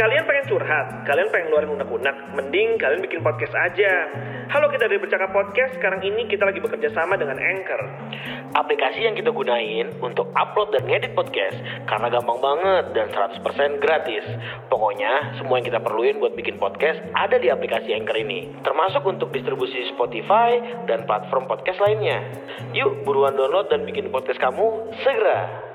Kalian pengen curhat, kalian pengen ngeluarin unek-unek, mending kalian bikin podcast aja. Halo kita dari Bercakap Podcast, sekarang ini kita lagi bekerja sama dengan Anchor. Aplikasi yang kita gunain untuk upload dan ngedit podcast karena gampang banget dan 100% gratis. Pokoknya semua yang kita perluin buat bikin podcast ada di aplikasi Anchor ini. Termasuk untuk distribusi Spotify dan platform podcast lainnya. Yuk buruan download dan bikin podcast kamu segera.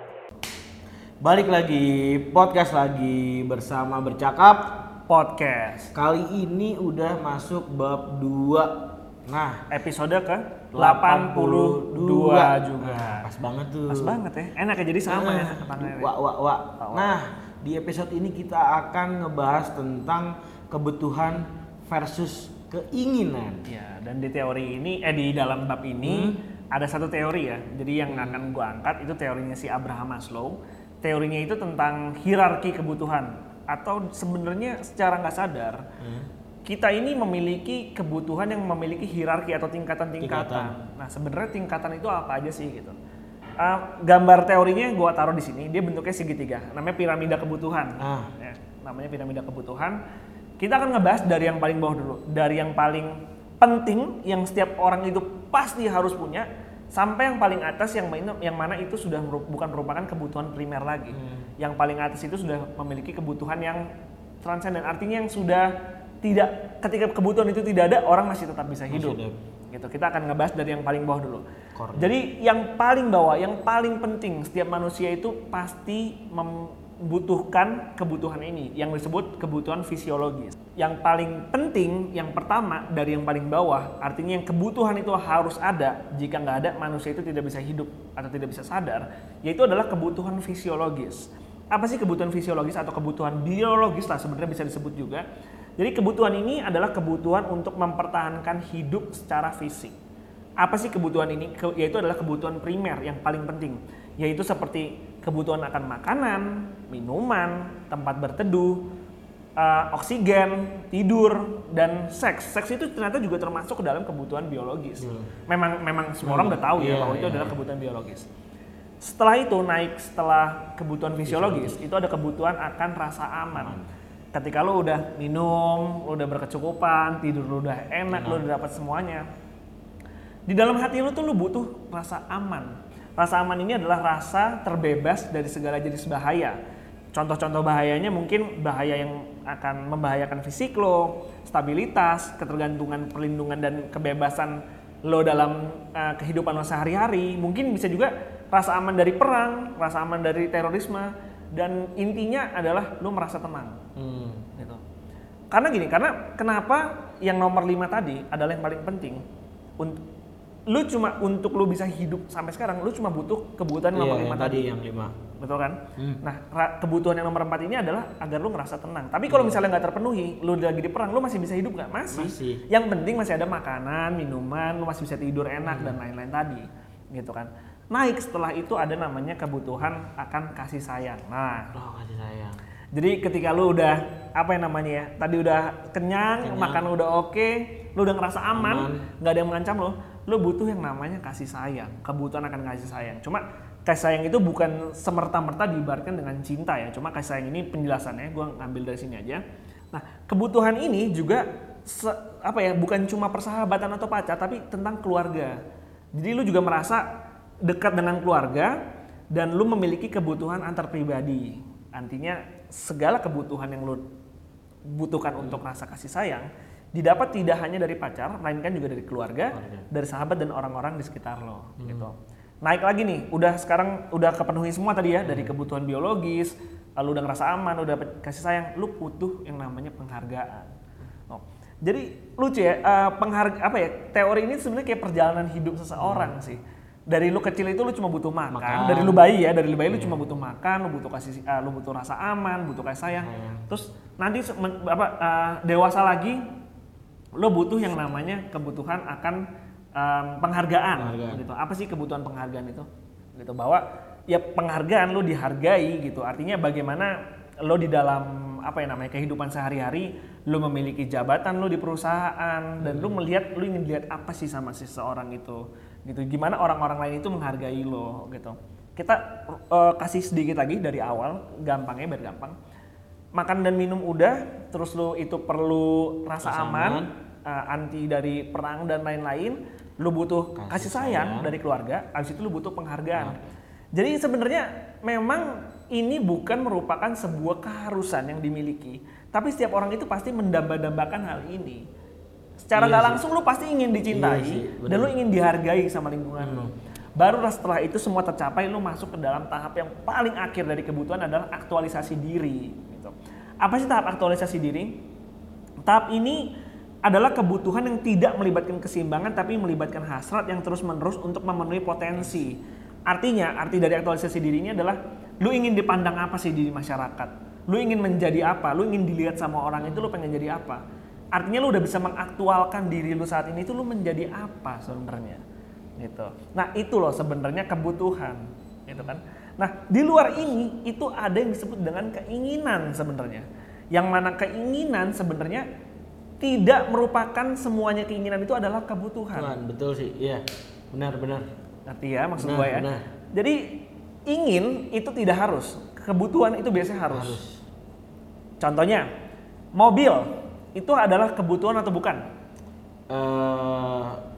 Balik lagi, podcast lagi bersama bercakap. podcast Kali ini udah masuk bab 2. Nah, episode ke 82 82 juga. pas banget tuh. Pas banget ya. Enak ya jadi sama ya tangannya. Wah, wah, wah. Nah, di episode ini kita akan ngebahas tentang kebutuhan versus keinginan. Ya, dan di teori ini eh di dalam bab ini ada satu teori ya. Jadi yang akan gua angkat itu teorinya si Abraham Maslow. Teorinya itu tentang hierarki kebutuhan atau sebenarnya secara nggak sadar kita ini memiliki kebutuhan yang memiliki hierarki atau tingkatan-tingkatan. Tingkatan. Nah, sebenarnya tingkatan itu apa aja sih gitu. Uh, gambar teorinya gua taruh di sini, dia bentuknya segitiga, namanya piramida kebutuhan. Ah. Ya, namanya piramida kebutuhan. Kita akan ngebahas dari yang paling bawah dulu, dari yang paling penting yang setiap orang itu pasti harus punya sampai yang paling atas yang mana, yang mana itu sudah bukan merupakan kebutuhan primer lagi. Yang paling atas itu sudah memiliki kebutuhan yang transenden, artinya yang sudah tidak ketika kebutuhan itu tidak ada orang masih tetap bisa hidup. hidup. Gitu. Kita akan ngebahas dari yang paling bawah dulu. Kornet. Jadi yang paling bawah, yang paling penting setiap manusia itu pasti membutuhkan kebutuhan ini yang disebut kebutuhan fisiologis. Yang paling penting, yang pertama dari yang paling bawah, artinya yang kebutuhan itu harus ada. Jika nggak ada, manusia itu tidak bisa hidup atau tidak bisa sadar, yaitu adalah kebutuhan fisiologis. Apa sih kebutuhan fisiologis atau kebutuhan biologis lah sebenarnya bisa disebut juga. Jadi kebutuhan ini adalah kebutuhan untuk mempertahankan hidup secara fisik. Apa sih kebutuhan ini? Yaitu adalah kebutuhan primer yang paling penting, yaitu seperti kebutuhan akan makanan, minuman, tempat berteduh, eh, oksigen, tidur, dan seks. Seks itu ternyata juga termasuk ke dalam kebutuhan biologis. Memang memang semua orang udah tahu ya Iya, bahwa itu iya, adalah kebutuhan biologis. Setelah itu naik setelah kebutuhan fisiologis, itu ada kebutuhan akan rasa aman. Ketika lo udah minum, lo udah berkecukupan, tidur lo udah enak, lo udah dapat semuanya. Di dalam hati lo tuh lo butuh rasa aman. Rasa aman ini adalah rasa terbebas dari segala jenis bahaya. Contoh-contoh bahayanya mungkin bahaya yang akan membahayakan fisik lo, stabilitas, ketergantungan, perlindungan dan kebebasan lo dalam uh, kehidupan lo sehari-hari. Mungkin bisa juga rasa aman dari perang, rasa aman dari terorisme, dan intinya adalah lo merasa tenang Hmm. gitu. Karena gini, karena kenapa yang nomor lima tadi adalah yang paling penting. Untuk lu cuma untuk lu bisa hidup sampai sekarang, lu cuma butuh kebutuhan Iya, nomor yang lima tadi tadi. yang lima. Betul kan? Nah, ra- kebutuhan yang nomor empat ini adalah agar lu ngerasa tenang. Tapi kalau misalnya nggak terpenuhi, lu lagi di perang, lu masih bisa hidup nggak? Masih. Masih. Yang penting masih ada makanan, minuman, lu masih bisa tidur enak dan lain-lain tadi, gitu kan? Naik setelah itu ada namanya kebutuhan akan kasih sayang. Nah, Oh, kasih sayang. jadi ketika lu udah apa yang namanya ya, tadi udah kenyang, Kenyang. makan udah oke, lu udah ngerasa aman, Aman. nggak ada yang mengancam lo, lu butuh yang namanya kasih sayang, kebutuhan akan kasih sayang. Cuma kasih sayang itu bukan semerta-merta diibaratkan dengan cinta ya, cuma kasih sayang ini penjelasannya gua ngambil dari sini aja. Nah, kebutuhan ini juga se- apa ya, bukan cuma persahabatan atau pacar, tapi tentang keluarga. Jadi lu juga merasa dekat dengan keluarga dan lu memiliki kebutuhan antar pribadi. Artinya segala kebutuhan yang lu butuhkan untuk rasa kasih sayang didapat tidak hanya dari pacar, melainkan juga dari keluarga, dari sahabat dan orang-orang di sekitar lo gitu. Naik lagi nih, udah sekarang udah kepenuhi semua tadi ya dari kebutuhan biologis, lalu udah ngerasa aman, udah dapet kasih sayang, lu butuh yang namanya penghargaan. Oh, Jadi lucu ya, eh, pengharga apa ya? Teori ini sebenarnya kayak perjalanan hidup seseorang sih. Dari lu kecil itu lu cuma butuh makan, Makan. dari lu bayi ya, dari lu bayi lu cuma butuh makan, lu butuh kasih eh, lu butuh rasa aman, butuh kasih sayang. Sayang. Terus nanti apa eh, dewasa lagi lu butuh yang namanya kebutuhan akan em, penghargaan, Penghargaan. gitu. Apa sih kebutuhan penghargaan itu? Gitu bahwa ya penghargaan lu dihargai gitu. Artinya bagaimana lo di dalam apa ya namanya kehidupan sehari-hari lo memiliki jabatan lo di perusahaan dan lo melihat lo ingin lihat apa sih sama si seseorang itu gitu gimana orang-orang lain itu menghargai lo gitu kita eh, kasih sedikit lagi dari awal gampangnya biar gampang makan dan minum udah, terus lu itu perlu rasa Rasa aman, aman. Uh, anti dari perang dan lain-lain, lu butuh Kasih kasih, sayang, sayang. dari keluarga, habis itu lu butuh penghargaan. Jadi sebenarnya memang ini bukan merupakan sebuah keharusan yang dimiliki, tapi setiap orang itu pasti mendamba-dambakan hal ini. Secara Iya nggak sih. langsung lu pasti ingin dicintai Iya sih, dan lu ingin dihargai sama lingkungan lu. Barulah setelah itu semua tercapai, lu masuk ke dalam tahap yang paling akhir dari kebutuhan adalah aktualisasi diri. Gitu. Apa sih tahap aktualisasi diri? Tahap ini adalah kebutuhan yang tidak melibatkan keseimbangan tapi melibatkan hasrat yang terus-menerus untuk memenuhi potensi. Artinya, arti dari aktualisasi diri ini adalah lu ingin dipandang apa sih di masyarakat? Lu ingin menjadi apa? Lu ingin dilihat sama orang itu lu pengen jadi apa? Artinya lu udah bisa mengaktualkan diri lu saat ini itu lu menjadi apa sebenarnya? Gitu. Nah, itu loh sebenarnya kebutuhan, gitu kan? Nah, di luar ini itu ada yang disebut dengan keinginan sebenarnya. Yang mana keinginan sebenarnya tidak merupakan semuanya keinginan itu adalah kebutuhan. Tuhan, betul sih. Iya. Benar, benar. Ngerti ya maksud Benar, gue ya? benar. Jadi ingin itu tidak harus, kebutuhan itu biasanya harus. Harus. Contohnya, mobil itu adalah kebutuhan atau bukan? Eh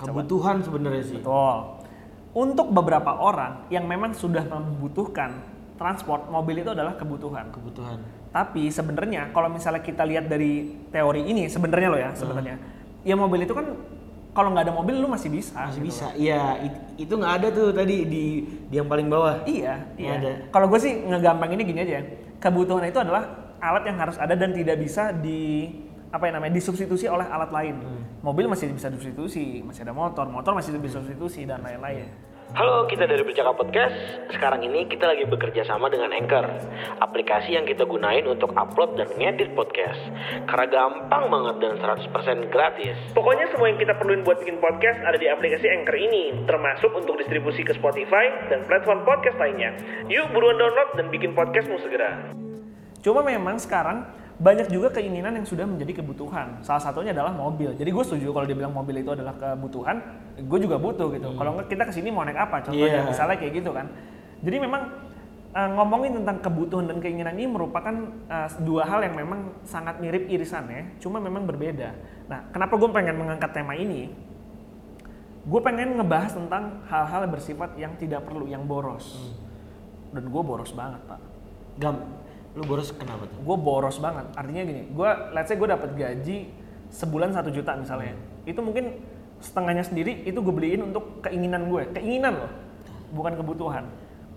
kebutuhan sebenarnya sih. Betul. Untuk beberapa orang yang memang sudah membutuhkan transport, mobil itu adalah kebutuhan. Kebutuhan. Tapi sebenarnya kalau misalnya kita lihat dari teori ini sebenarnya loh ya sebenarnya, ya mobil itu kan kalau nggak ada mobil lu masih bisa. Masih gitu bisa. Iya, it- itu nggak ada tuh tadi di di yang paling bawah. Iya, iya. ada. Kalau gue sih ngegampang ini gini aja. Kebutuhan itu adalah alat yang harus ada dan tidak bisa di apa yang namanya disubstitusi oleh alat lain. Hmm. Mobil masih bisa disubstitusi, masih ada motor, motor masih bisa disubstitusi dan lain-lain. Halo, kita dari Bercakap Podcast. Sekarang ini kita lagi bekerja sama dengan Anchor, aplikasi yang kita gunain untuk upload dan ngedit podcast. Karena gampang banget dan 100% gratis. Pokoknya semua yang kita perluin buat bikin podcast ada di aplikasi Anchor ini, termasuk untuk distribusi ke Spotify dan platform podcast lainnya. Yuk buruan download dan bikin podcastmu segera. Cuma memang sekarang banyak juga keinginan yang sudah menjadi kebutuhan. Salah satunya adalah mobil. Jadi gue setuju kalau dibilang mobil itu adalah kebutuhan, gue juga butuh gitu. Kalau nggak kita ke sini mau naik apa? Contohnya Iya. misalnya kayak gitu kan. Jadi memang eh, ngomongin tentang kebutuhan dan keinginan ini merupakan eh, dua hal yang memang sangat mirip irisannya, cuma memang berbeda. Nah, kenapa gue pengen mengangkat tema ini? Gue pengen ngebahas tentang hal-hal bersifat yang tidak perlu, yang boros. Dan gue boros banget, Pak Gam, lu boros kenapa tuh? gue boros banget. Artinya gini gue let's say gue dapat gaji sebulan satu juta misalnya. Itu mungkin setengahnya sendiri itu gue beliin untuk keinginan gue keinginan loh bukan kebutuhan.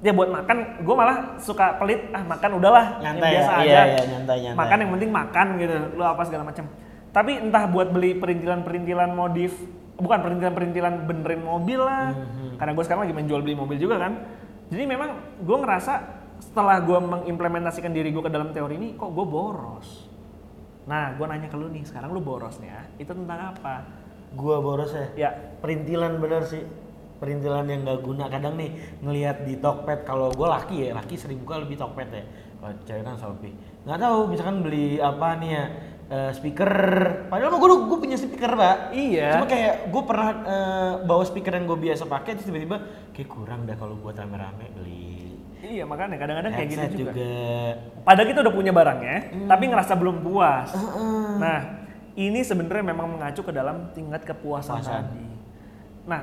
Ya buat makan gue malah suka pelit ah makan udahlah yang Nyantai biasa ya? aja. Iya, iya, nyantai, nyantai. makan yang penting makan gitu lo apa segala macam tapi entah buat beli perintilan-perintilan modif bukan perintilan-perintilan benerin mobil lah. Mhm. karena gue sekarang lagi menjual beli mobil juga kan. Jadi memang gue ngerasa setelah gue mengimplementasikan diri gue ke dalam teori ini kok gue boros nah gue nanya ke lu nih sekarang lu borosnya itu tentang apa Gua boros ya. ya Perintilan bener sih. Perintilan yang gak guna. Kadang nih ngelihat di Tokped kalau gue laki ya, laki sering buka lebih Tokped ya. Kalau cewek kan Shopee. Nggak tahu misalkan beli apa nih ya eh, speaker. Padahal gue gue punya speaker pak. Iya. Cuma kayak gue pernah eh, bawa speaker yang gue biasa pakai terus tiba-tiba kayak kurang dah kalau buat rame-rame beli. Iya makanya kadang-kadang kayak gitu juga, juga. padahal kita udah punya barangnya Hmm. tapi ngerasa belum puas nah ini sebenarnya memang mengacu ke dalam tingkat kepuasan Kepuasan. tadi nah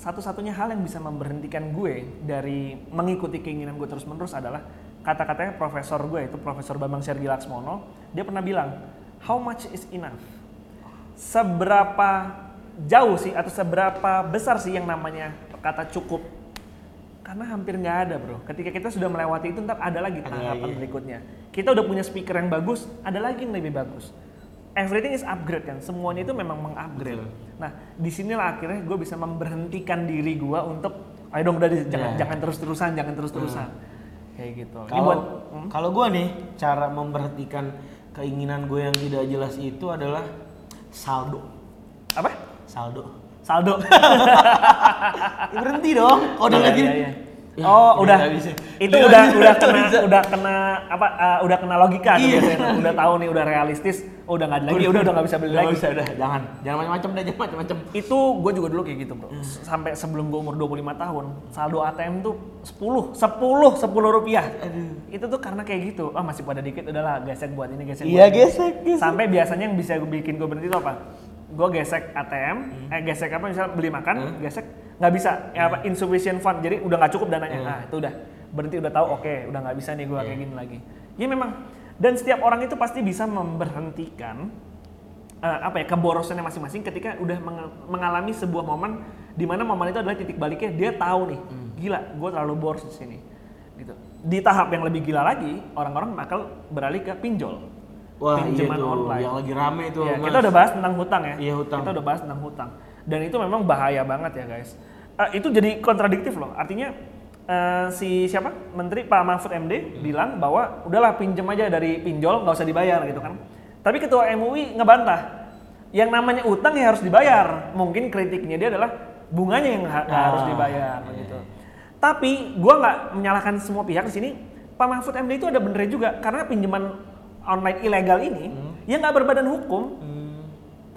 satu-satunya hal yang bisa memberhentikan gue dari mengikuti keinginan gue terus-menerus adalah kata-katanya profesor gue itu Profesor Bambang Sergi Laksmono dia pernah bilang how much is enough seberapa jauh sih atau seberapa besar sih yang namanya kata cukup karena hampir nggak ada bro ketika kita sudah melewati itu ntar ada lagi Ada tahapan lagi. berikutnya kita udah punya speaker yang bagus ada lagi yang lebih bagus everything is upgrade kan semuanya itu memang mengupgrade nah di sinilah akhirnya gue bisa memberhentikan diri gue untuk ayo dong udah di- jangan Ya. jangan terus terusan jangan terus terusan kayak gitu Kalau hmm? kalau gue nih cara memperhatikan keinginan gue yang tidak jelas itu adalah saldo. apa Saldo. Saldo Ya, berhenti dong. Kalau udah Iya, gini. iya, iya. Ya, oh, udah. Itu Nggak udah udah kena bisa. udah kena apa uh, udah kena logika tuh Iya. biasanya. Udah tahu nih, udah realistis. Oh, udah nggak lagi, udah udah nggak bisa beli lagi. bisa udah, jangan. Jangan macam-macam deh, jangan macam-macam. Itu gue juga dulu kayak gitu, Bro. Sampai sebelum gue umur 25 tahun, saldo ATM tuh 10, 10, 10 rupiah. Itu tuh karena kayak gitu. Ah, masih pada dikit udahlah gesek buat ini, gesek Iya, buat ini. gesek, gesek. Sampai biasanya yang bisa bikin gue berhenti itu apa? Gue gesek ATM, Hmm. eh gesek apa misalnya beli makan, gesek nggak bisa, ya apa insufficient fund, jadi udah nggak cukup dananya. Hmm. Nah itu udah berhenti udah tahu, oke udah nggak bisa nih gue kayak gini lagi. Ya memang, dan setiap orang itu pasti bisa memberhentikan eh, apa ya keborosannya masing-masing ketika udah meng- mengalami sebuah momen di mana momen itu adalah titik baliknya dia tahu nih, Hmm. gila gue terlalu boros di sini. Gitu. Di tahap yang lebih gila lagi, orang-orang bakal beralih ke pinjol. Wah, iya pinjaman tuh, online. yang lagi rame tuh, Ya, Mas. kita udah bahas tentang hutang ya. Iya, hutang. Kita udah bahas tentang hutang. Dan itu memang bahaya banget ya guys. Eh, itu jadi kontradiktif loh. Artinya eh, si siapa Menteri Pak Mahfud MD Hmm. bilang bahwa udahlah pinjam aja dari pinjol nggak usah dibayar gitu kan. Tapi Ketua MUI ngebantah. Yang namanya utang ya harus dibayar. Mungkin kritiknya dia adalah bunganya yang ha- nggak harus Ah, dibayar gitu. Tapi gua nggak menyalahkan semua pihak di sini. Pak Mahfud MD itu ada benernya juga karena pinjaman online ilegal ini ya nggak berbadan hukum.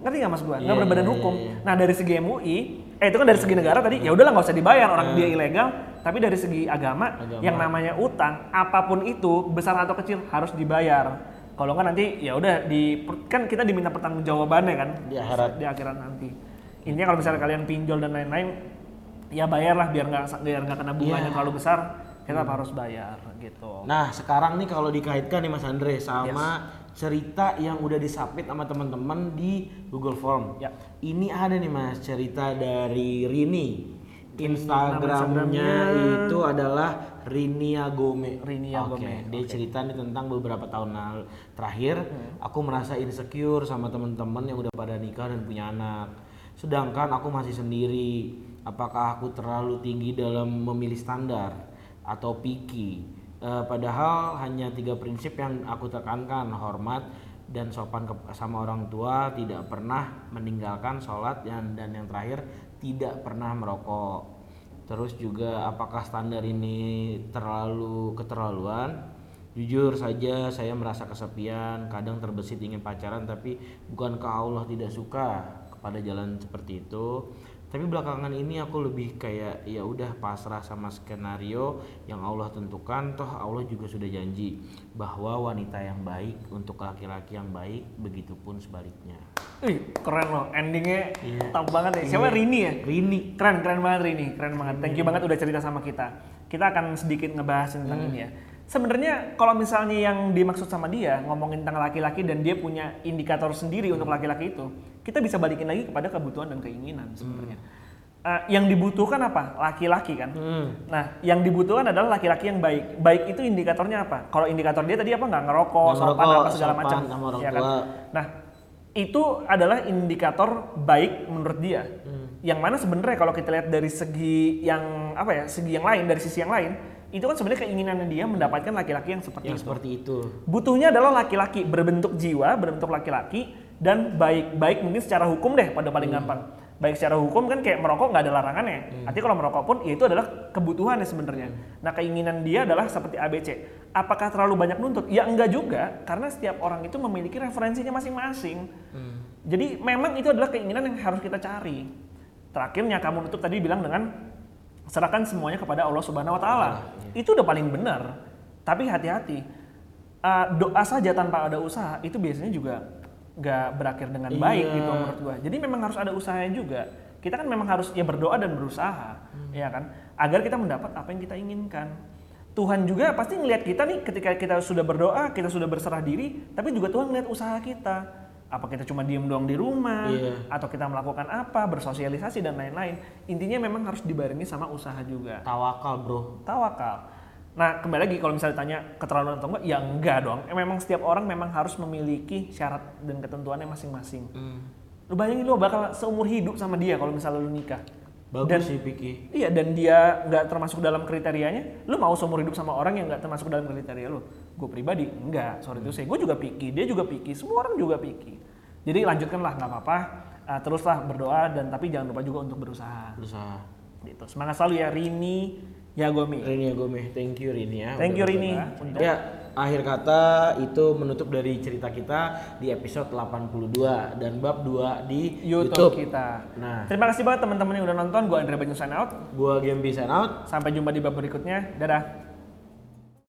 Ngerti nggak mas gua? Nggak Iya, berbadan iya, hukum. iya. Nah dari segi MUI, eh itu kan dari segi negara tadi, ya udahlah nggak usah dibayar orang dia ilegal. Tapi dari segi agama, Agama. yang namanya utang, apa pun itu besar atau kecil harus dibayar. Kalau nggak nanti ya udah di kan kita diminta pertanggungjawabannya kan Di akhirat. di akhirat nanti. Intinya kalau misalnya kalian pinjol dan lain-lain, ya bayarlah biar nggak biar nggak kena bunganya Iya. terlalu besar. Kita harus bayar gitu. Nah, sekarang nih kalau dikaitkan nih Mas Andre sama cerita yang udah disubmit sama teman-teman di Google Form. Ya. Ini ada nih Mas cerita dari Rini. Instagramnya. Itu adalah Rini Agome. Rini Oke, Agome, dia cerita nih tentang beberapa tahun terakhir aku merasa insecure sama teman-teman yang udah pada nikah dan punya anak. Sedangkan aku masih sendiri. Apakah aku terlalu tinggi dalam memilih standar atau picky? Eh, padahal hanya tiga prinsip yang aku tekankan hormat dan sopan ke- sama orang tua tidak pernah meninggalkan sholat dan dan yang terakhir tidak pernah merokok. Terus juga apakah standar ini terlalu keterlaluan? Jujur saja saya merasa kesepian kadang terbesit ingin pacaran tapi bukankah Allah tidak suka kepada jalan seperti itu tapi belakangan ini aku lebih kayak ya udah pasrah sama skenario yang Allah tentukan toh Allah juga sudah janji bahwa wanita yang baik untuk laki-laki yang baik begitupun sebaliknya Wih, keren loh. Endingnya Iya. top banget ya. Siapa Iya. Rini ya? Rini Keren, keren banget Rini. Keren banget. Thank you banget udah cerita sama kita. Kita akan sedikit ngebahas tentang Hmm. ini ya. Sebenarnya kalau misalnya yang dimaksud sama dia ngomongin tentang laki-laki dan dia punya indikator sendiri untuk laki-laki itu, kita bisa balikin lagi kepada kebutuhan dan keinginan sebenarnya. Eh, yang dibutuhkan apa? Laki-laki kan. Hmm. Nah, yang dibutuhkan adalah laki-laki yang baik. Baik itu indikatornya apa? Kalau indikator dia tadi apa? Nggak ngerokok, Nggak sopan ngerokok, apa segala macam. ya kan? tua. Nah, itu adalah indikator baik menurut dia. Hmm. Yang mana sebenarnya kalau kita lihat dari segi yang apa ya, segi yang lain, dari sisi yang lain, itu kan sebenarnya keinginannya dia mendapatkan laki-laki yang seperti yang itu. seperti itu Butuhnya adalah laki-laki berbentuk jiwa, berbentuk laki-laki dan baik. Baik mungkin secara hukum deh pada paling gampang. Baik secara hukum kan kayak merokok nggak ada larangannya. Artinya kalau merokok pun ya itu adalah kebutuhannya sebenarnya. Nah keinginan dia adalah seperti ABC. Apakah terlalu banyak nuntut? Ya enggak juga, karena setiap orang itu memiliki referensinya masing-masing. Jadi memang itu adalah keinginan yang harus kita cari. Terakhirnya kamu nutup tadi bilang dengan serahkan semuanya kepada Allah Subhanahu wa taala. Itu udah paling benar. Tapi hati-hati. Uh, doa saja tanpa ada usaha itu biasanya juga nggak berakhir dengan baik Iya. gitu menurut gua. Jadi memang harus ada usahanya juga. Kita kan memang harus ya berdoa dan berusaha, ya kan? Agar kita mendapat apa yang kita inginkan. Tuhan juga pasti ngelihat kita nih ketika kita sudah berdoa, kita sudah berserah diri, tapi juga Tuhan ngelihat usaha kita. Apa kita cuma diem doang di rumah, Iya. atau kita melakukan apa, bersosialisasi dan lain-lain. Intinya memang harus dibarengi sama usaha juga. tawakal bro Tawakal. Nah, kembali lagi kalau misalnya ditanya keterlaluan atau enggak, ya enggak dong. Eh, memang setiap orang memang harus memiliki syarat dan ketentuannya masing-masing. Lu bayangin lu bakal seumur hidup sama dia kalau misalnya lu nikah. bagus Dan- sih Piki Iya, dan dia nggak termasuk dalam kriterianya. Lu mau seumur hidup sama orang yang nggak termasuk dalam kriteria lu? Gue pribadi enggak. Sorry itu saya. Gue juga picky, dia juga picky, semua orang juga picky. Jadi lanjutkanlah nggak apa-apa. Uh, teruslah berdoa dan tapi jangan lupa juga untuk berusaha. berusaha Gitu. Semangat selalu ya Rini Yagomi. Rini Agome, thank you Rini ya. Thank you Rini. berbagi. Ya, akhir kata itu menutup dari cerita kita di episode 82 dan bab 2 di YouTube, YouTube. kita. Nah. Terima kasih banget teman-teman yang udah nonton. Gue Andre Banyu sign out. Gua Gembi sign out. Sampai jumpa di bab berikutnya. Dadah.